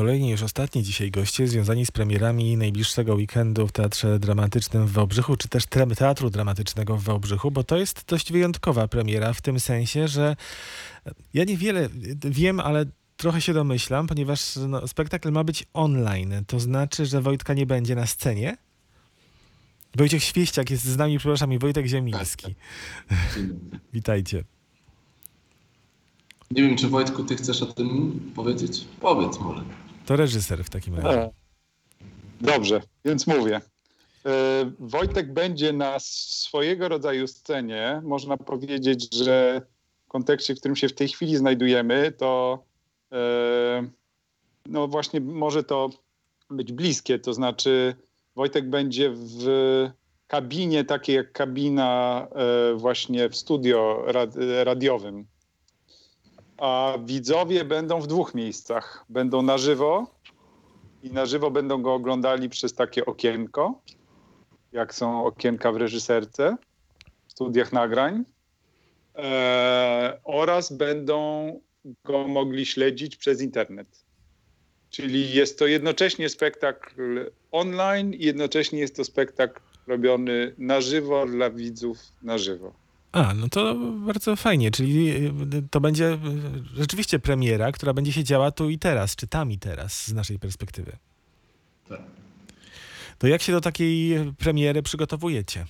kolejni, już ostatni dzisiaj goście związani z premierami najbliższego weekendu w Teatrze Dramatycznym w Wałbrzychu, czy też Teatru Dramatycznego w Wałbrzychu, bo to jest dość wyjątkowa premiera w tym sensie, że ja niewiele wiem, ale trochę się domyślam, ponieważ no, spektakl ma być online. To znaczy, że Wojtka nie będzie na scenie? Wojciech Świeściak jest z nami, przepraszam, i Wojtek Ziemilski. Witajcie. Nie wiem, czy Wojtku, ty chcesz o tym powiedzieć? Powiedz może. To reżyser w takim razie. E, dobrze, więc mówię. E, Wojtek będzie na swojego rodzaju scenie. Można powiedzieć, że w kontekście, w którym się w tej chwili znajdujemy, to e, no właśnie może to być bliskie. To znaczy, Wojtek będzie w kabinie, takiej jak kabina właśnie w studio radiowym a widzowie będą w dwóch miejscach. Będą na żywo i na żywo będą go oglądali przez takie okienko, jak są okienka w reżyserce, w studiach nagrań. E, oraz będą go mogli śledzić przez internet. Czyli jest to jednocześnie spektakl online i jednocześnie jest to spektakl robiony na żywo dla widzów na żywo. A, no to bardzo fajnie, czyli y, to będzie y, rzeczywiście premiera, która będzie się działa tu i teraz, czy tam i teraz z naszej perspektywy. Tak. To jak się do takiej premiery przygotowujecie?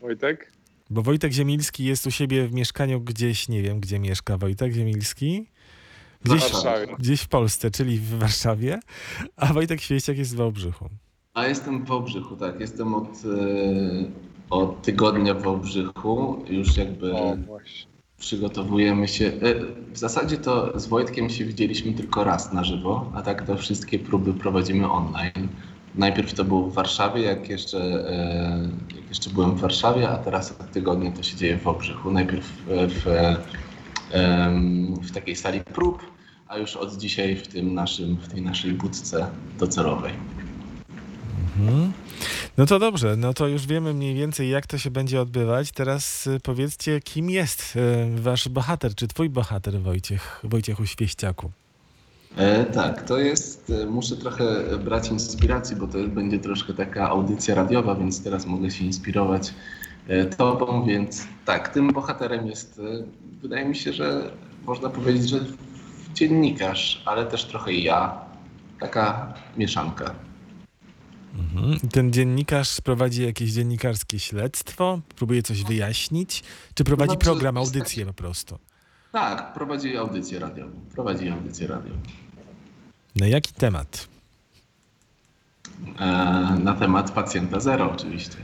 Wojtek? Bo Wojtek Ziemilski jest u siebie w mieszkaniu gdzieś, nie wiem gdzie mieszka Wojtek Ziemilski. Gdzieś, w Warszawie. gdzieś w Polsce, czyli w Warszawie, a Wojtek Świeściak jest w Wałbrzychu. A jestem w Wałbrzychu, tak. Jestem od, e, od tygodnia w Wałbrzychu. Już jakby o, przygotowujemy się. E, w zasadzie to z Wojtkiem się widzieliśmy tylko raz na żywo, a tak to wszystkie próby prowadzimy online. Najpierw to było w Warszawie, jak jeszcze, e, jak jeszcze byłem w Warszawie, a teraz od tygodnia to się dzieje w Wałbrzychu. Najpierw w, w takiej sali prób, a już od dzisiaj w, tym naszym, w tej naszej budce docelowej. Mhm. No to dobrze, no to już wiemy mniej więcej, jak to się będzie odbywać. Teraz y, powiedzcie, kim jest y, wasz bohater, czy twój bohater, Wojciech, Wojciechu Świeściaku? E, tak, to jest, e, muszę trochę brać inspiracji, bo to będzie troszkę taka audycja radiowa, więc teraz mogę się inspirować e, tobą, więc tak, tym bohaterem jest, e, wydaje mi się, że można powiedzieć, że dziennikarz, ale też trochę ja, taka mieszanka. Mhm. Ten dziennikarz prowadzi jakieś dziennikarskie śledztwo, próbuje coś wyjaśnić, czy prowadzi znaczy, program, audycję po prostu? Tak, prowadzi audycję radiową. Prowadzi audycję radiową. Na jaki temat? E, na temat pacjenta zero oczywiście.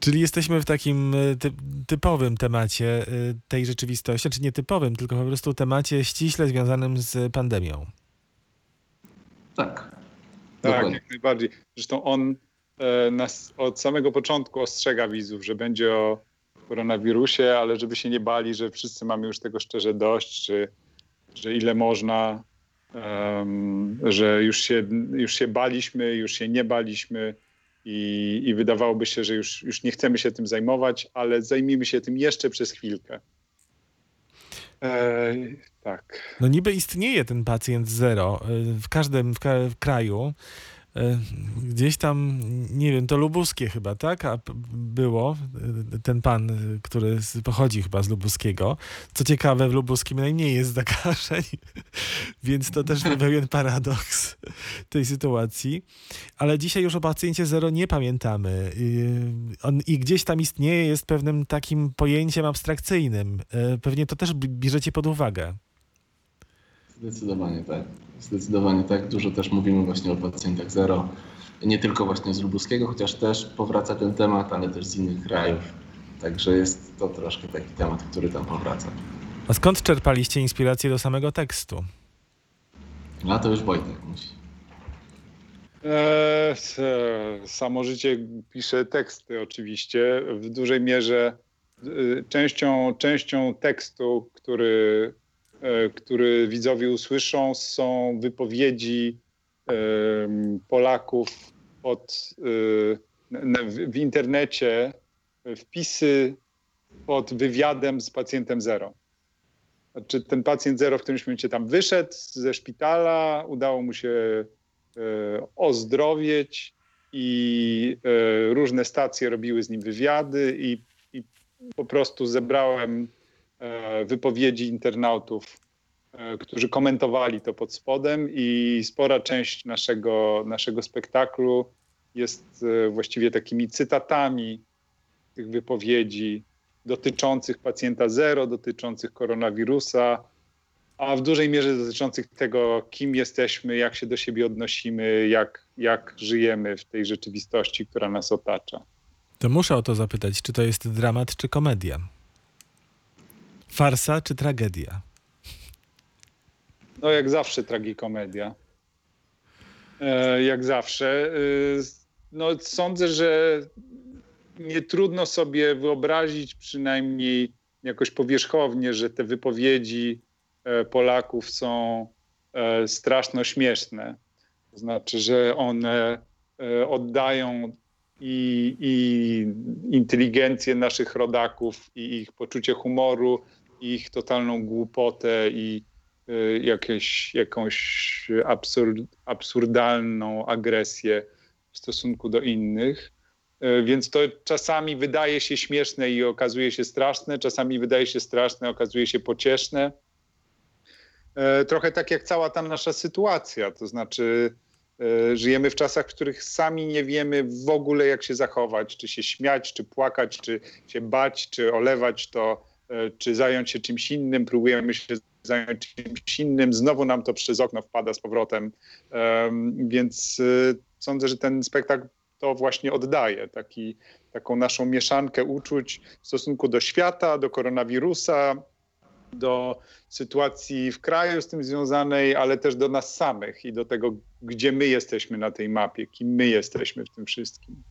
Czyli jesteśmy w takim e, ty typowym temacie e, tej rzeczywistości, czy nie typowym, tylko po prostu temacie ściśle związanym z pandemią. Tak. Tak, Dokładnie. jak najbardziej. Zresztą on e, nas od samego początku ostrzega widzów, że będzie o koronawirusie, ale żeby się nie bali, że wszyscy mamy już tego szczerze dość, czy, że ile można, um, że już się, już się baliśmy, już się nie baliśmy i, i wydawałoby się, że już, już nie chcemy się tym zajmować, ale zajmijmy się tym jeszcze przez chwilkę. Tak. No niby istnieje ten pacjent zero e, w każdym w kraju. E, gdzieś tam, nie wiem, to lubuskie chyba, tak? A było e, ten pan, który pochodzi chyba z lubuskiego. Co ciekawe, w lubuskim najmniej jest zakażeń, więc to też pewien paradoks tej sytuacji. Ale dzisiaj już o pacjencie zero nie pamiętamy. On, I gdzieś tam istnieje, jest pewnym takim pojęciem abstrakcyjnym. E, pewnie to też bierzecie pod uwagę. Zdecydowanie tak. Zdecydowanie tak. Dużo też mówimy właśnie o pacjentach zero. Nie tylko właśnie z lubuskiego, chociaż też powraca ten temat, ale też z innych krajów. Także jest to troszkę taki temat, który tam powraca. A skąd czerpaliście inspirację do samego tekstu? A to już Wojtek musi. Eee, samo życie pisze teksty oczywiście. W dużej mierze y, częścią, częścią tekstu, który E, który widzowie usłyszą, są wypowiedzi Polaków pod, e, w internecie, wpisy pod wywiadem z pacjentem zero. Znaczy ten pacjent zero w którymś momencie tam wyszedł ze szpitala, udało mu się e, ozdrowieć i e, różne stacje robiły z nim wywiady i, i po prostu zebrałem e, wypowiedzi internautów, którzy komentowali to pod spodem i spora część naszego, naszego spektaklu jest właściwie takimi cytatami tych wypowiedzi dotyczących pacjenta zero, dotyczących koronawirusa, a w dużej mierze dotyczących tego, kim jesteśmy, jak się do siebie odnosimy, jak, jak żyjemy w tej rzeczywistości, która nas otacza. To muszę o to zapytać, czy to jest dramat, czy komedia? Farsa, czy tragedia? No, jak zawsze tragikomedia. E, jak zawsze. E, no, sądzę, że nie trudno sobie wyobrazić, przynajmniej jakoś powierzchownie, że te wypowiedzi e, Polaków są e, straszno śmieszne. To znaczy, że one oddają i, i inteligencję naszych rodaków, i ich poczucie humoru, ich totalną głupotę, i jakieś, jakąś absurd, absurdalną agresję w stosunku do innych. E, więc to czasami wydaje się śmieszne i okazuje się straszne, czasami wydaje się straszne, okazuje się pocieszne. E, trochę tak jak cała ta nasza sytuacja, to znaczy żyjemy w czasach, w których sami nie wiemy w ogóle jak się zachować, czy się śmiać, czy płakać, czy się bać, czy olewać to, czy zająć się czymś innym, próbujemy się zająć czymś innym, znowu nam to przez okno wpada z powrotem. Więc sądzę, że ten spektakl to właśnie oddaje. Taki, taką naszą mieszankę uczuć w stosunku do świata, do koronawirusa, do sytuacji w kraju z tym związanej, ale też do nas samych i do tego, gdzie my jesteśmy na tej mapie, kim my jesteśmy w tym wszystkim.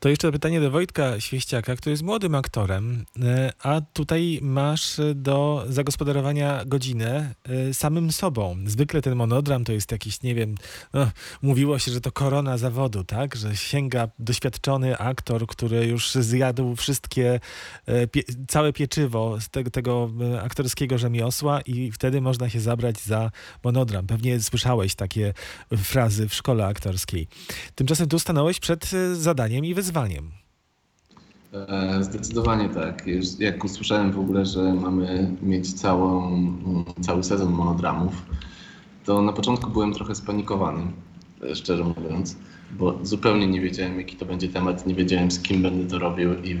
To jeszcze pytanie do Wojtka Świeściaka, który jest młodym aktorem, e, a tutaj masz do zagospodarowania godzinę e, samym sobą. Zwykle ten monodram to jest jakiś, nie wiem, no, mówiło się, że to korona zawodu, tak? Że sięga doświadczony aktor, który już zjadł wszystkie, e, pie, całe pieczywo z tego, tego aktorskiego rzemiosła i wtedy można się zabrać za monodram. Pewnie słyszałeś takie frazy w szkole aktorskiej. Tymczasem tu stanąłeś przed zadaniem i wyzwaniem wyzwaniem. E, zdecydowanie tak. Jak usłyszałem w ogóle, że mamy mieć całą, cały sezon monodramów, to na początku byłem trochę spanikowany, e, szczerze mówiąc, bo zupełnie nie wiedziałem, jaki to będzie temat, nie wiedziałem, z kim będę to robił i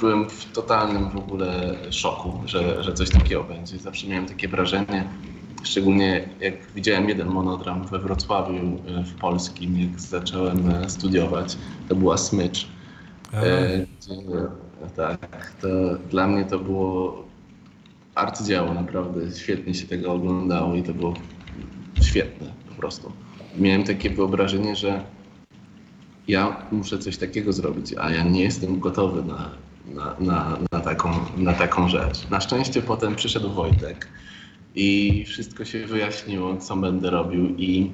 byłem w totalnym w ogóle szoku, że, że coś takiego będzie. Zawsze miałem takie wrażenie, Szczególnie jak widziałem jeden monodram we Wrocławiu e, w Polskim, jak zacząłem e, studiować, to była Smycz. E, tak, to dla mnie to było arcydzieło, naprawdę świetnie się tego oglądało i to było świetne po prostu. Miałem takie wyobrażenie, że ja muszę coś takiego zrobić, a ja nie jestem gotowy na, na, na, na, taką, na taką rzecz. Na szczęście potem przyszedł Wojtek i wszystko się wyjaśniło, co będę robił. I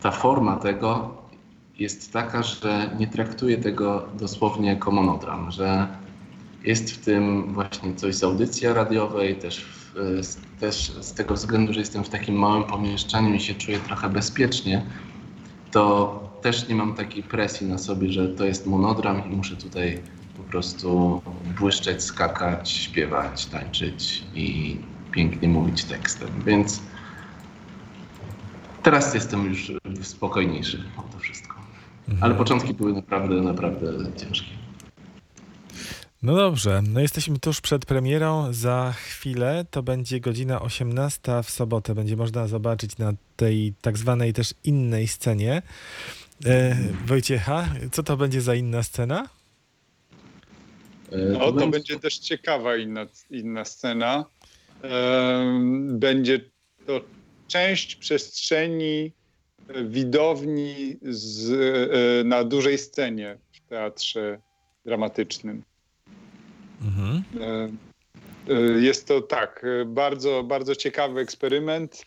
ta forma tego jest taka, że nie traktuję tego dosłownie jako monodram, że jest w tym właśnie coś z audycji radiowej, też, w, też z tego względu, że jestem w takim małym pomieszczeniu i się czuję trochę bezpiecznie, to też nie mam takiej presji na sobie, że to jest monodram i muszę tutaj po prostu błyszczeć, skakać, śpiewać, tańczyć i pięknie mówić tekstem, więc teraz jestem już spokojniejszy o to wszystko. Mhm. Ale początki były naprawdę, naprawdę ciężkie. No dobrze, no jesteśmy tuż przed premierą. Za chwilę to będzie godzina 18 w sobotę. Będzie można zobaczyć na tej tak zwanej też innej scenie. E, Wojciecha, co to będzie za inna scena? No, to, będzie... będzie też ciekawa inna, inna scena będzie to część przestrzeni e, widowni z, e, na dużej scenie w teatrze dramatycznym. Mhm. E, jest to tak, bardzo, bardzo ciekawy eksperyment.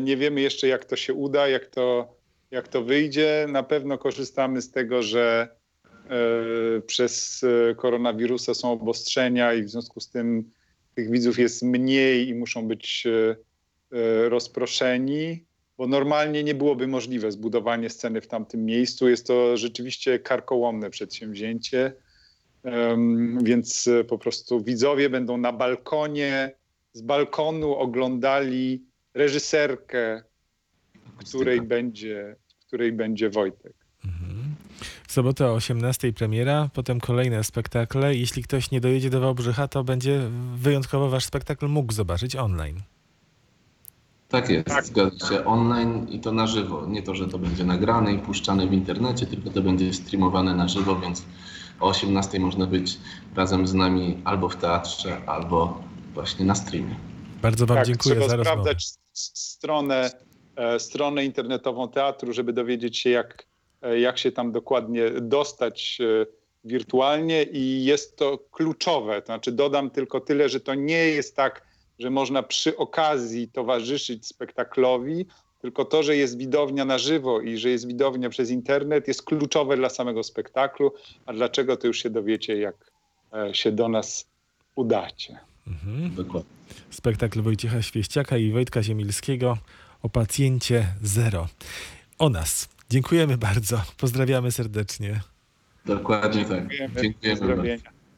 Nie wiemy jeszcze, jak to się uda, jak to, jak to wyjdzie. Na pewno korzystamy z tego, że przez koronawirusa są obostrzenia i w związku z tym tych widzów jest mniej i muszą być e, e, rozproszeni, bo normalnie nie byłoby możliwe zbudowanie sceny w tamtym miejscu. Jest to rzeczywiście karkołomne przedsięwzięcie, więc e, po prostu widzowie będą na balkonie, z balkonu oglądali reżyserkę, w której będzie, w której będzie Wojtek. W sobotę o 18 premiera, potem kolejne spektakle. Jeśli ktoś nie dojedzie do Wałbrzycha, to będzie wyjątkowo wasz spektakl mógł zobaczyć online. Tak jest, Tak. zgadza się. Online i to na żywo. Nie to, że to będzie nagrane i puszczane w internecie, tylko to będzie streamowane na żywo, więc o 18 można być razem z nami albo w teatrze, albo właśnie na streamie. Bardzo wam tak, dziękuję trzeba za rozmowę. sprawdzać stronę, e, stronę internetową teatru, żeby dowiedzieć się, jak, jak się tam dokładnie dostać e, wirtualnie i jest to kluczowe. To znaczy dodam tylko tyle, że to nie jest tak, że można przy okazji towarzyszyć spektaklowi, tylko to, że jest widownia na żywo i że jest widownia przez internet jest kluczowe dla samego spektaklu, a dlaczego to już się dowiecie, jak e, się do nas udacie. Mhm. Dokładnie. Spektakl Wojciecha Świeściaka i Wojtka Ziemilskiego o pacjencie zero. O nas. Dziękujemy bardzo. Pozdrawiamy serdecznie. Dokładnie tak. Dziękujemy. Dziękujemy.